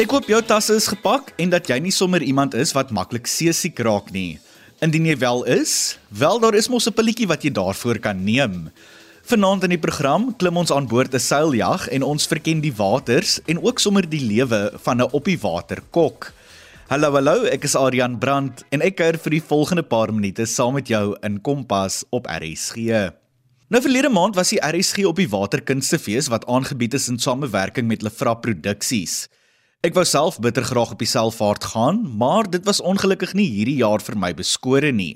Ek hoop jou tasse is gepak en dat jy nie sommer iemand is wat maklik seesiek raak nie. Indien jy wel is, wel daar is mos 'n pilletjie wat jy daarvoor kan neem. Vanaand in die program klim ons aan boord 'n seiljag en ons verken die waters en ook sommer die lewe van 'n op die water kok. Hallo hallo, ek is Adrian Brandt en ek kuier vir die volgende paar minute saam met jou in Kompas op RSG. Nou verlede maand was die RSG op die Waterkunstefees wat aangebied is in samewerking met Lefra Produksies. Ek wou self bitter graag op die selfvaart gaan, maar dit was ongelukkig nie hierdie jaar vir my beskore nie.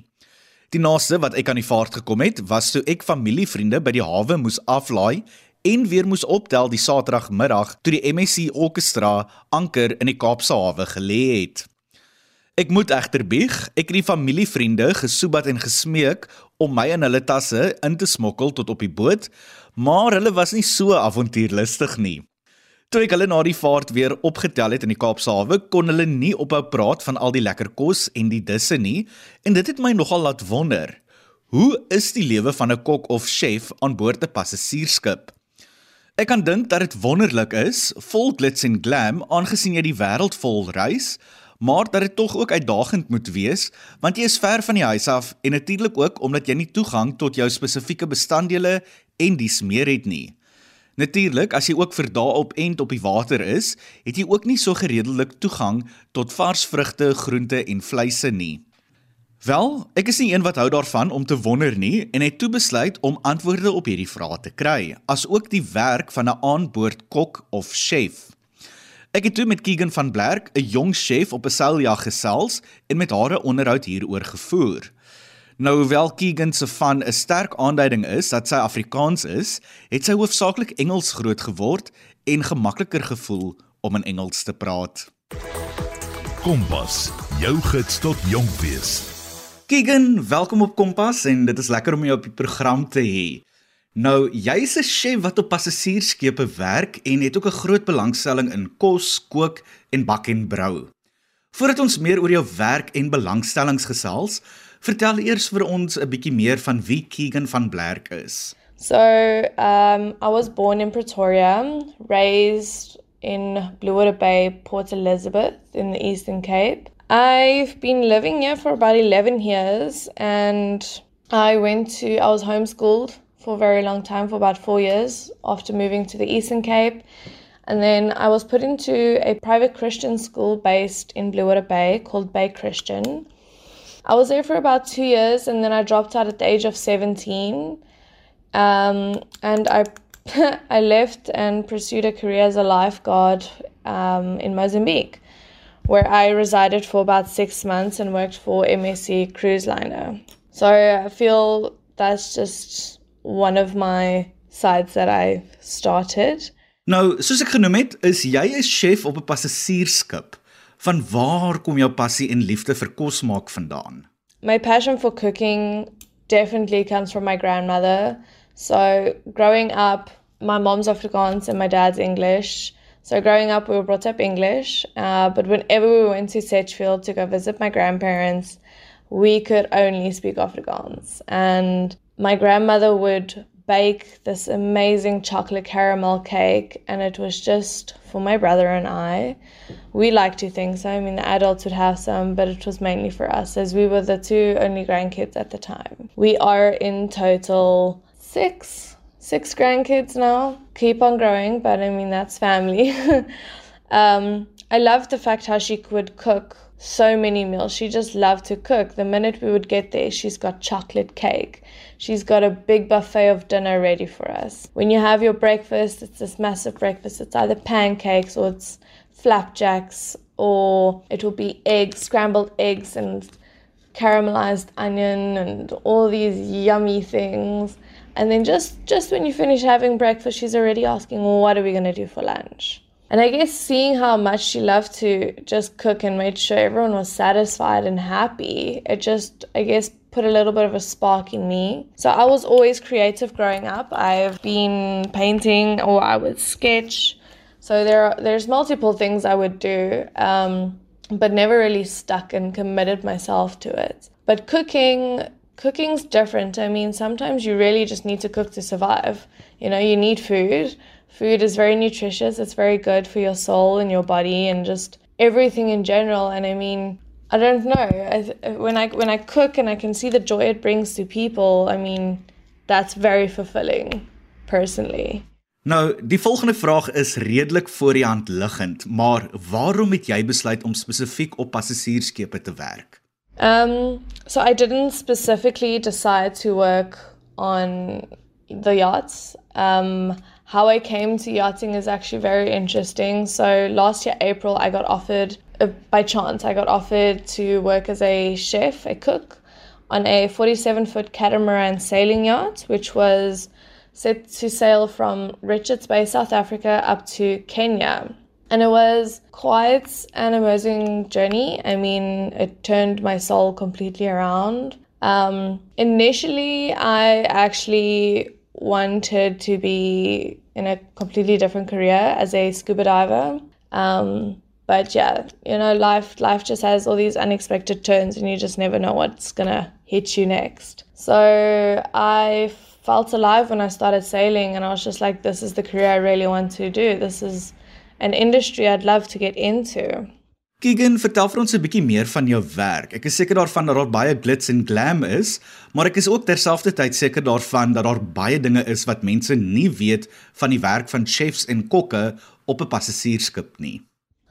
Die naaste wat ek aan die vaart gekom het, was toe ek familievriende by die hawe moes aflaai en weer moes optel die Saterdagmiddag toe die MSC Orkestra anker in die Kaapse hawe gelê het. Ek moet egter bieg, ek het die familievriende gesoebat en gesmeek om my in hulle tasse in te smokkel tot op die boot, maar hulle was nie so avontuurlustig nie. Toe ek hulle na die vaart weer opgetel het in die Kaapse hawe, kon hulle nie ophou praat van al die lekker kos en die disse nie, en dit het my nogal laat wonder. Hoe is die lewe van 'n kok of chef aan boord 'n passasiersskip? Ek kan dink dat dit wonderlik is, vol glits en glam, aangesien jy die wêreld vol reis, maar dat dit tog ook uitdagend moet wees, want jy is ver van die huis af en natuurlik ook omdat jy nie toegang tot jou spesifieke bestanddele en dies meer het nie. Natuurlik, as jy ook vir dae op end op die water is, het jy ook nie so gereedelik toegang tot vars vrugte, groente en vleise nie. Wel, ek is nie een wat hou daarvan om te wonder nie en het toe besluit om antwoorde op hierdie vrae te kry, asook die werk van 'n aanboord kok of chef. Ek het toe met Keegan van Blerk, 'n jong chef op 'n seiljag gesels en met haar 'n onderhoud hieroor gevoer. Nou hoewel Keegan se van 'n sterk aanduiding is dat sy Afrikaans is, het sy hoofsaaklik Engels groot geword en gemakliker gevoel om in Engels te praat. Kompas, jou gids tot jonk wees. Keegan, welkom op Kompas en dit is lekker om jou op die program te hê. Nou, jy's 'n chef wat op passasiersskepe werk en het ook 'n groot belangstelling in kos, kook en bak en brou. Voordat ons meer oor jou werk en belangstellings gesels, vertel eers vir ons 'n bietjie meer van wie Keagan van Blerk is. So, um I was born in Pretoria, raised in Bluewater Bay, Port Elizabeth in the Eastern Cape. I've been living here for about 11 years and I went to, I was homeschooled for a very long time, for about four years after moving to the Eastern Cape. And then I was put into a private Christian school based in Bluewater Bay called Bay Christian. I was there for about two years and then I dropped out at the age of 17. Um, and I, I left and pursued a career as a lifeguard um, in Mozambique where I resided for about six months and worked for MSC Cruise Liner. So I feel that's just one of my sides that I started. Nou, soos ek genoem het, is jy 'n chef op 'n passasiersskip. Van waar kom jou passie en liefde vir kos maak vandaan? My passion for cooking definitely comes from my grandmother. So, growing up, my mom's Afrikaans and my dad's English. So growing up, we were brought up English, uh, but whenever we went to Sedgefield to go visit my grandparents, we could only speak Afrikaans. And my grandmother would bake this amazing chocolate caramel cake, and it was just for my brother and I. We like to think so. I mean, the adults would have some, but it was mainly for us, as we were the two only grandkids at the time. We are in total six six grandkids now. Keep on growing, but I mean, that's family. um, I love the fact how she could cook so many meals. She just loved to cook. The minute we would get there, she's got chocolate cake. She's got a big buffet of dinner ready for us. When you have your breakfast, it's this massive breakfast. It's either pancakes or it's flapjacks or it will be eggs, scrambled eggs and caramelized onion and all these yummy things. And then just just when you finish having breakfast, she's already asking, well, "What are we going to do for lunch?" And I guess seeing how much she loved to just cook and made sure everyone was satisfied and happy, it just I guess put a little bit of a spark in me. So I was always creative growing up. I've been painting or I would sketch. So there are, there's multiple things I would do, um, but never really stuck and committed myself to it. But cooking cooking's different. I mean, sometimes you really just need to cook to survive. You know, you need food. Food is very nutritious. It's very good for your soul and your body and just everything in general. And I mean, I don't know. I, when I when I cook and I can see the joy it brings to people, I mean, that's very fulfilling personally. Nou, die volgende vraag is redelik voor die hand liggend, maar waarom het jy besluit om spesifiek op passasiersskepe te werk? Um, so I didn't specifically decide to work on the yachts. Um, how I came to yachting is actually very interesting. So last year, April, I got offered, uh, by chance, I got offered to work as a chef, a cook, on a 47 foot catamaran sailing yacht, which was set to sail from Richards Bay, South Africa, up to Kenya. And it was quite an amazing journey. I mean, it turned my soul completely around. Um, initially, I actually wanted to be in a completely different career as a scuba diver. Um, but yeah, you know, life life just has all these unexpected turns, and you just never know what's gonna hit you next. So I felt alive when I started sailing, and I was just like, this is the career I really want to do. This is an industry I'd love to get into. Keegan, vertel vir ons 'n bietjie meer van jou werk. Ek is seker daarvan dat daar baie glitz en glam is, maar ek is ook terselfdertyd seker daarvan dat daar baie dinge is wat mense nie weet van die werk van chefs en kokke op 'n passasiersskip nie.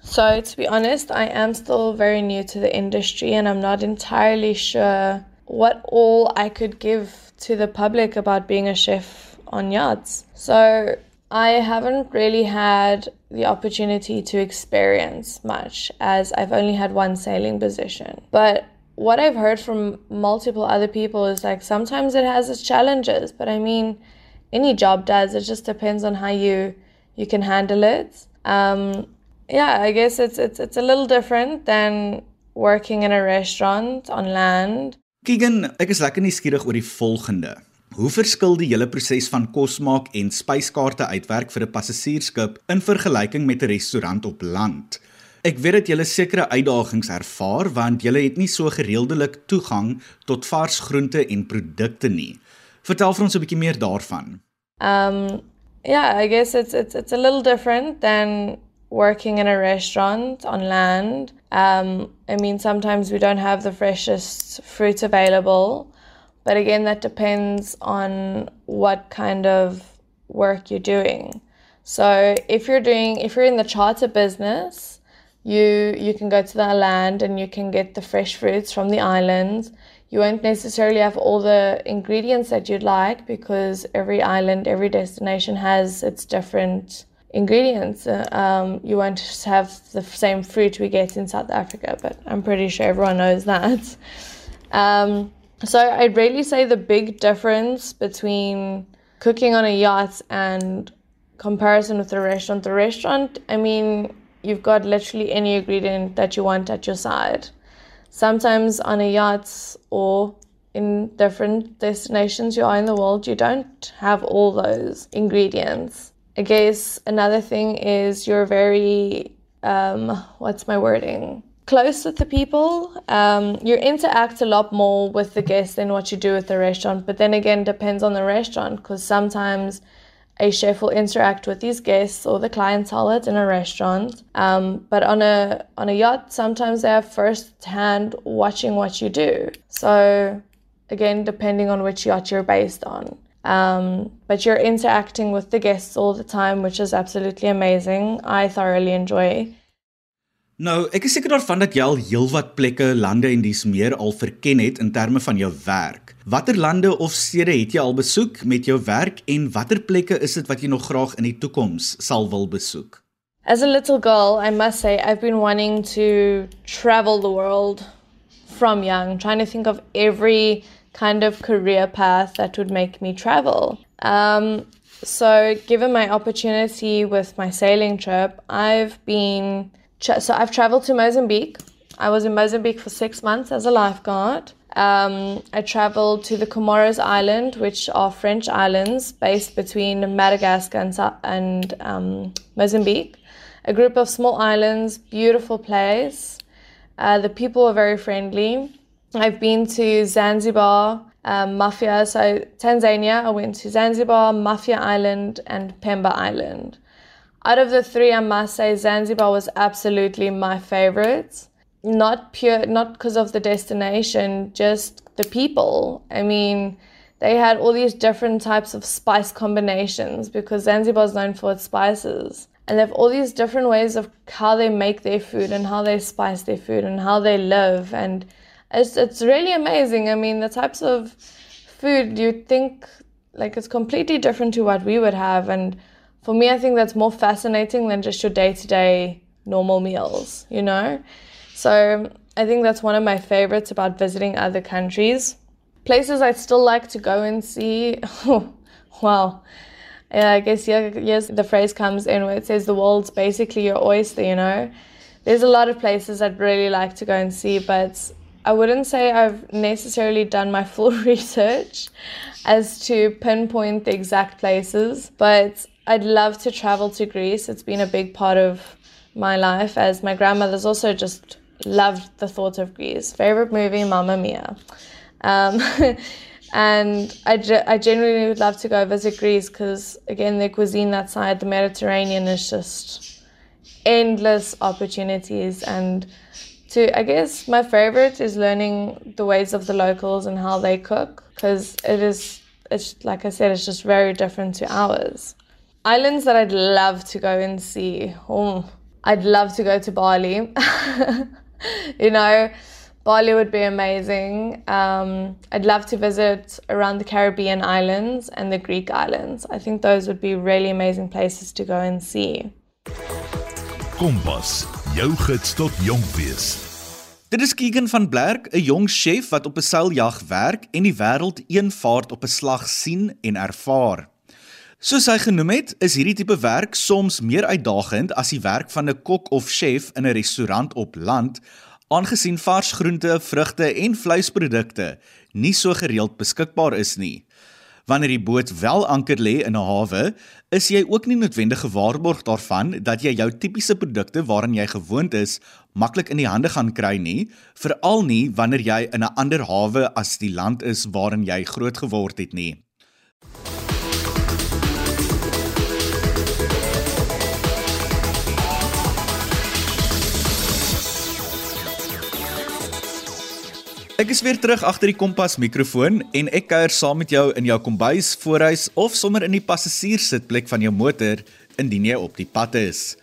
So, to be honest, I am still very new to the industry and I'm not entirely sure what all I could give to the public about being a chef on yachts. So, I haven't really had the opportunity to experience much as I've only had one sailing position. But what I've heard from multiple other people is like sometimes it has its challenges, but I mean, any job does. It just depends on how you you can handle it. Um, yeah, I guess it's it's it's a little different than working in a restaurant on land. Keagan, ek is lekker nuuskierig oor die volgende. Hoe verskil die hele proses van kos maak en spyskaarte uitwerk vir 'n passasiersskip in vergelyking met 'n restaurant op land? Ek weet dat julle sekere uitdagings ervaar want julle het nie so gereeldelik toegang tot vars groente en produkte nie. Vertel vir ons 'n bietjie meer daarvan. Um yeah, I guess it's it's it's a little different than working in a restaurant on land. Um I mean sometimes we don't have the freshest fruit available. But again, that depends on what kind of work you're doing. So if you're doing, if you're in the charter business, you you can go to the land and you can get the fresh fruits from the islands. You won't necessarily have all the ingredients that you'd like because every island, every destination has its different ingredients. Uh, um, you won't have the same fruit we get in South Africa, but I'm pretty sure everyone knows that. Um, so I'd really say the big difference between cooking on a yacht and comparison with a restaurant. The restaurant, I mean, you've got literally any ingredient that you want at your side. Sometimes on a yacht or in different destinations you are in the world, you don't have all those ingredients. I guess another thing is you're very, um, what's my wording? Close with the people. Um, you interact a lot more with the guests than what you do with the restaurant. But then again, depends on the restaurant because sometimes a chef will interact with these guests or the clientele that's in a restaurant. Um, but on a on a yacht, sometimes they have first hand watching what you do. So again, depending on which yacht you're based on. Um, but you're interacting with the guests all the time, which is absolutely amazing. I thoroughly enjoy Nou, ek is seker daarvan dat jy al heelwat plekke, lande en dis meer al verken het in terme van jou werk. Watter lande of stede het jy al besoek met jou werk en watter plekke is dit wat jy nog graag in die toekoms sal wil besoek? As a little girl, I must say I've been wanting to travel the world from young, trying to think of every kind of career path that would make me travel. Um so given my opportunity with my sailing trip, I've been so I've traveled to Mozambique. I was in Mozambique for six months as a lifeguard. Um, I traveled to the Comoros Island, which are French islands based between Madagascar and, and um, Mozambique. A group of small islands, beautiful place. Uh, the people are very friendly. I've been to Zanzibar um, Mafia. So Tanzania, I went to Zanzibar, Mafia Island, and Pemba Island. Out of the three, I must say Zanzibar was absolutely my favorite. Not pure, not because of the destination, just the people. I mean, they had all these different types of spice combinations because Zanzibar is known for its spices. And they have all these different ways of how they make their food and how they spice their food and how they live. And it's, it's really amazing. I mean, the types of food you think like it's completely different to what we would have. And for me, I think that's more fascinating than just your day to day normal meals, you know? So I think that's one of my favorites about visiting other countries. Places I'd still like to go and see. wow. Yeah, I guess yeah, yes, the phrase comes in where it says the world's basically your oyster, you know. There's a lot of places I'd really like to go and see, but I wouldn't say I've necessarily done my full research as to pinpoint the exact places, but I'd love to travel to Greece. It's been a big part of my life as my grandmother's also just loved the thought of Greece. Favorite movie, Mamma Mia. Um, and I, ge- I genuinely would love to go visit Greece because, again, their cuisine that side, the Mediterranean, is just endless opportunities. And to, I guess, my favorite is learning the ways of the locals and how they cook because it is, it's like I said, it's just very different to ours. Islands that I'd love to go and see. Oh, I'd love to go to Bali. you know, Bali would be amazing. Um, I'd love to visit around the Caribbean islands and the Greek islands. I think those would be really amazing places to go and see. Kompas, jou gids tot jonk wees. Dit is Keegan van Blerk, 'n jong chef wat op 'n seiljag werk en die wêreld een vaart op 'n slag sien en ervaar. Soos hy genoem het, is hierdie tipe werk soms meer uitdagend as die werk van 'n kok of chef in 'n restaurant op land, aangesien vars groente, vrugte en vleisprodukte nie so gereeld beskikbaar is nie. Wanneer die boot wel anker lê in 'n hawe, is jy ook nie noodwendig gewaarborg daarvan dat jy jou tipiese produkte waaraan jy gewoond is, maklik in die hande gaan kry nie, veral nie wanneer jy in 'n ander hawe as die land is waarin jy grootgeword het nie. Ek is weer terug agter die kompas mikrofoon en ek kuier saam met jou in jou kombuis, voorhuis of sommer in die passasierssitplek van jou motor indien jy op die pad is.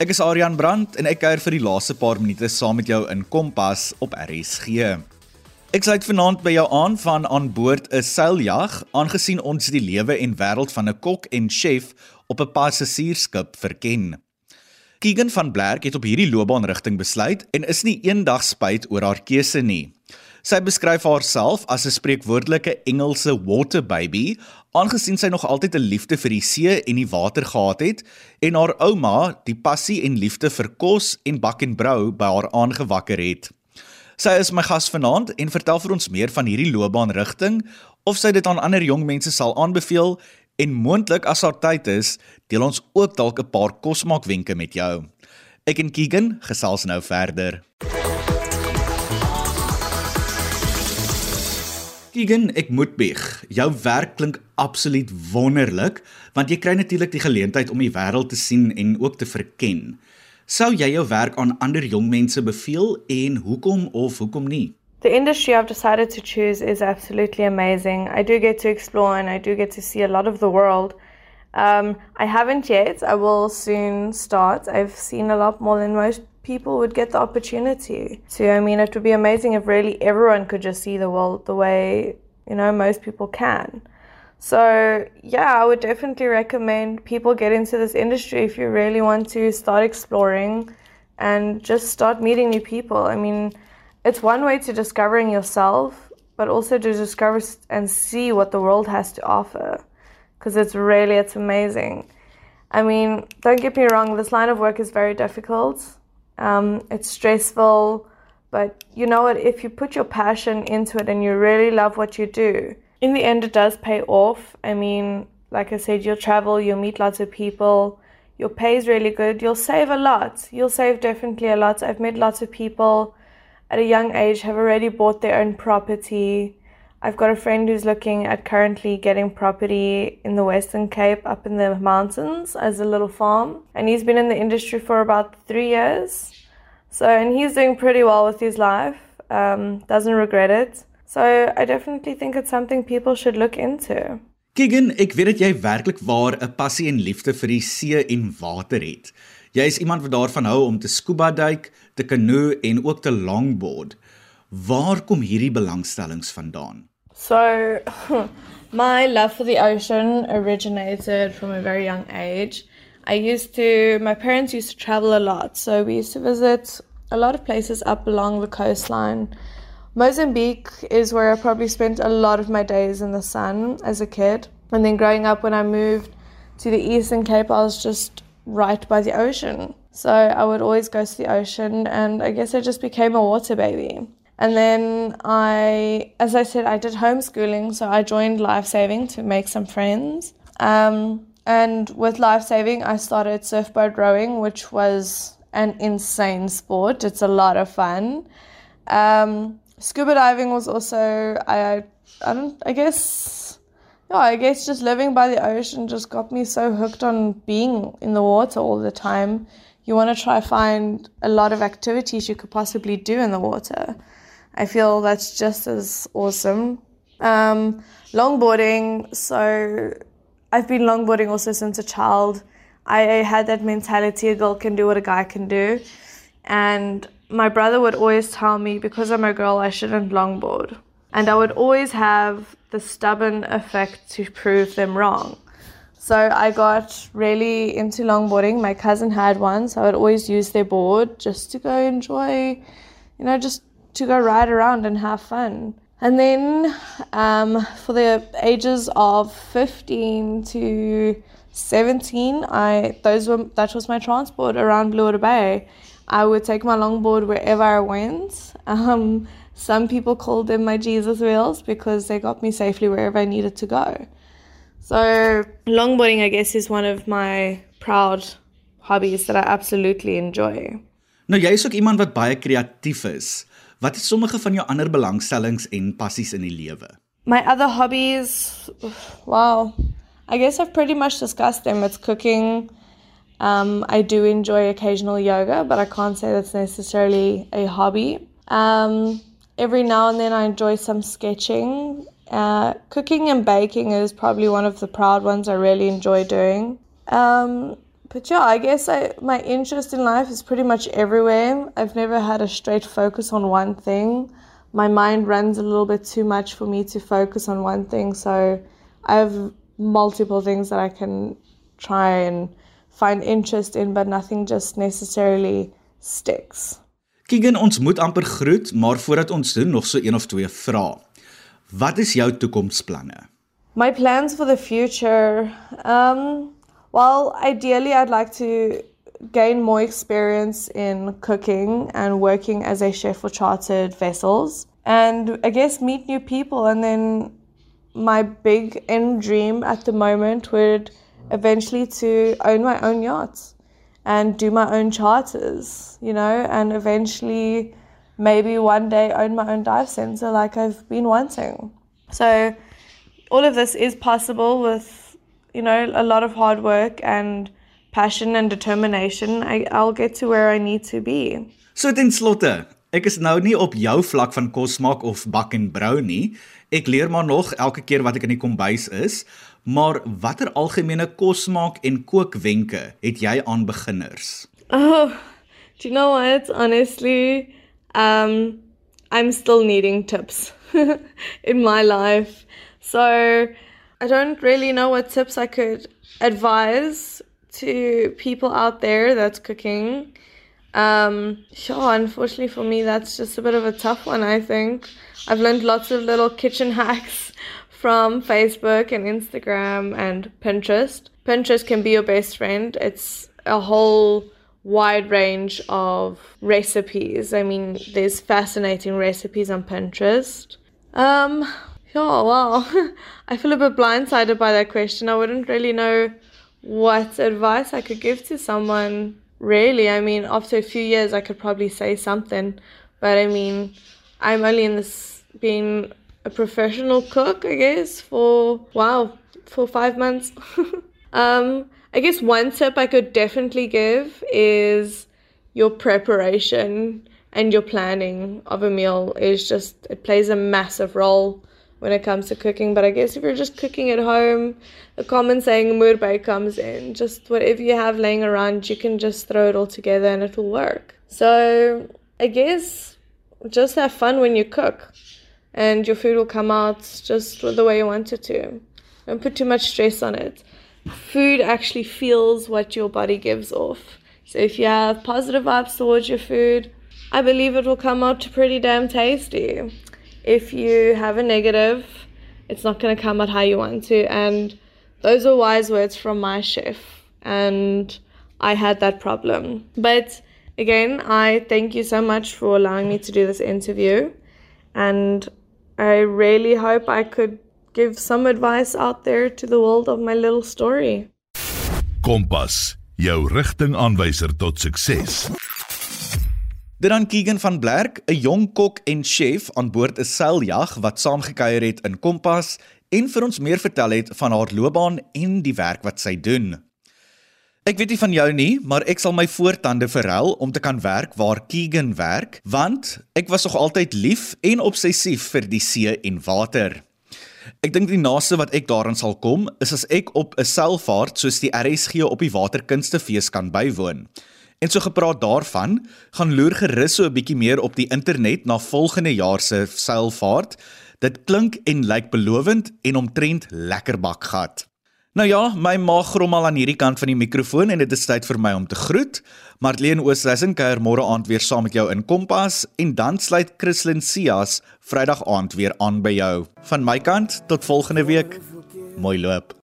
Ek is Adrian Brandt en ek kuier vir die laaste paar minute saam met jou in Kompas op RSG. Ek sluit vanaand by jou aan van aan boord 'n seiljag, aangesien ons die lewe en wêreld van 'n kok en chef op 'n passasiersskip verken. Keegan van Blerk het op hierdie loopbaanrigting besluit en is nie eendag spyt oor haar keuse nie. Sy beskryf haarself as 'n spreekwoordelike Engelse water baby, aangesien sy nog altyd 'n liefde vir die see en die water gehad het en haar ouma die passie en liefde vir kos en bak en brou by haar aangewakker het. Sy is my gas vanaand en vertel vir ons meer van hierdie loopbaanrigting of sy dit aan ander jong mense sal aanbeveel en moontlik as haar tyd is, deel ons ook dalk 'n paar kosmaakwenke met jou. Ek en Keegan gesels nou verder. Keegan, ek moet bieg. Jou werk klink absoluut wonderlik, want jy kry natuurlik die geleentheid om die wêreld te sien en ook te verken. Sou jy jou werk aan ander jong mense beveel en hoekom of hoekom nie? The industry I've decided to choose is absolutely amazing. I do get to explore and I do get to see a lot of the world. Um, I haven't yet. I will soon start. I've seen a lot more than most people would get the opportunity to. I mean, it would be amazing if really everyone could just see the world the way, you know, most people can. So, yeah, I would definitely recommend people get into this industry if you really want to start exploring and just start meeting new people. I mean, it's one way to discovering yourself, but also to discover and see what the world has to offer because it's really it's amazing. I mean, don't get me wrong, this line of work is very difficult um, it's stressful, but you know what? If you put your passion into it and you really love what you do, in the end, it does pay off. I mean, like I said, you'll travel, you'll meet lots of people, your pay is really good, you'll save a lot. You'll save definitely a lot. I've met lots of people at a young age have already bought their own property. I've got a friend who's looking at currently getting property in the Western Cape up in the mountains as a little farm. And he's been in the industry for about three years. So, and he's doing pretty well with his life, um, doesn't regret it. So, I definitely think it's something people should look into. Keegan, ek weet dat jy werklik waar 'n passie en liefde vir die see en water het. Jy is iemand wat daarvan hou om te scuba duik, te kanoe en ook te longboard. Waar kom hierdie belangstellings vandaan? So, my love for the ocean originated from a very young age. I used to, my parents used to travel a lot, so we used to visit a lot of places up along the coastline. Mozambique is where I probably spent a lot of my days in the sun as a kid. And then growing up, when I moved to the Eastern Cape, I was just right by the ocean. So I would always go to the ocean, and I guess I just became a water baby. And then I, as I said, I did homeschooling, so I joined Life Saving to make some friends. Um, and with Life Saving, I started surfboard rowing, which was an insane sport. It's a lot of fun. Um, scuba diving was also, I, I don't, I guess, yeah, I guess just living by the ocean just got me so hooked on being in the water all the time. You want to try find a lot of activities you could possibly do in the water. I feel that's just as awesome. Um, longboarding, so I've been longboarding also since a child. I had that mentality a girl can do what a guy can do. And my brother would always tell me because I'm a girl, I shouldn't longboard. And I would always have the stubborn effect to prove them wrong. So I got really into longboarding. My cousin had one, so I would always use their board just to go enjoy, you know, just to go ride around and have fun. And then um, for the ages of 15 to 17, I those were that was my transport around Blue Water Bay. I would take my longboard wherever I went. Um, some people called them my Jesus wheels because they got me safely wherever I needed to go. So longboarding, I guess, is one of my proud hobbies that I absolutely enjoy. Nou jy is ook iemand wat baie kreatief is. Wat is sommige van jou ander belangstellings en passies in die lewe? My other hobbies, wow, I guess I've pretty much discussed them. It's cooking. Um, I do enjoy occasional yoga, but I can't say that's necessarily a hobby. Um, every now and then I enjoy some sketching. Uh, cooking and baking is probably one of the proud ones I really enjoy doing. Um, but yeah, I guess I, my interest in life is pretty much everywhere. I've never had a straight focus on one thing. My mind runs a little bit too much for me to focus on one thing. So I have multiple things that I can try and find interest in, but nothing just necessarily sticks. Keegan, ons moet amper groet, maar voordat ons doen, nog so een of twee vrae. Wat is jou toekomsplanne? My plans for the future. Um Well, ideally, I'd like to gain more experience in cooking and working as a chef for chartered vessels, and I guess meet new people. And then my big end dream at the moment would eventually to own my own yachts and do my own charters, you know, and eventually maybe one day own my own dive center like I've been wanting. So all of this is possible with you know, a lot of hard work and passion and determination, I, I'll get to where I need to be. So ten slotte, ek is nou nie op jou vlak van kos maak of bak en brou nie. Ek leer maar nog elke keer wat ek in die kombuis is. Maar watter algemene kos maak en kookwenke het jy aan beginners? Oh, do you know what? Honestly, um I'm still needing tips in my life. So I don't really know what tips I could advise to people out there that's cooking. Um, sure, unfortunately for me, that's just a bit of a tough one, I think. I've learned lots of little kitchen hacks from Facebook and Instagram and Pinterest. Pinterest can be your best friend. It's a whole wide range of recipes. I mean, there's fascinating recipes on Pinterest. Um, yeah, wow. I feel a bit blindsided by that question. I wouldn't really know what advice I could give to someone, really. I mean, after a few years, I could probably say something, but I mean, I'm only in this, being a professional cook, I guess, for wow, for five months. um, I guess one tip I could definitely give is your preparation and your planning of a meal is just it plays a massive role when it comes to cooking. But I guess if you're just cooking at home, the common saying murbei comes in. Just whatever you have laying around, you can just throw it all together and it will work. So I guess just have fun when you cook and your food will come out just the way you want it to. Don't put too much stress on it. Food actually feels what your body gives off. So if you have positive vibes towards your food, I believe it will come out pretty damn tasty. If you have a negative, it's not going to come out how you want to. And those are wise words from my chef. And I had that problem. But again, I thank you so much for allowing me to do this interview. And I really hope I could give some advice out there to the world of my little story. Kompas, jou rigtingaanwyser tot sukses. Dit dan Keegan van Blerk, 'n jong kok en chef aan boord 'n seiljag wat saamgekuier het in Kompas en vir ons meer vertel het van haar loopbaan en die werk wat sy doen. Ek weet nie van jou nie, maar ek sal my voortande verhel om te kan werk waar Keegan werk, want ek was nog altyd lief en obsessief vir die see en water. Ek dink die naaste wat ek daaraan sal kom, is as ek op 'n seilvaart soos die RSG op die Waterkunstefees kan bywoon. En so gepraat daarvan, gaan loer gerus so 'n bietjie meer op die internet na volgende jaar se seilvaart. Dit klink en lyk belovend en omtrent lekker bakgat. Nou ja, my maag grom al aan hierdie kant van die mikrofoon en dit is tyd vir my om te groet. Marlene Oosthuizen kuier môre aand weer saam met jou in Kompas en dan sluit Christlyn Cias Vrydag aand weer aan by jou. Van my kant tot volgende week. Mooi loop.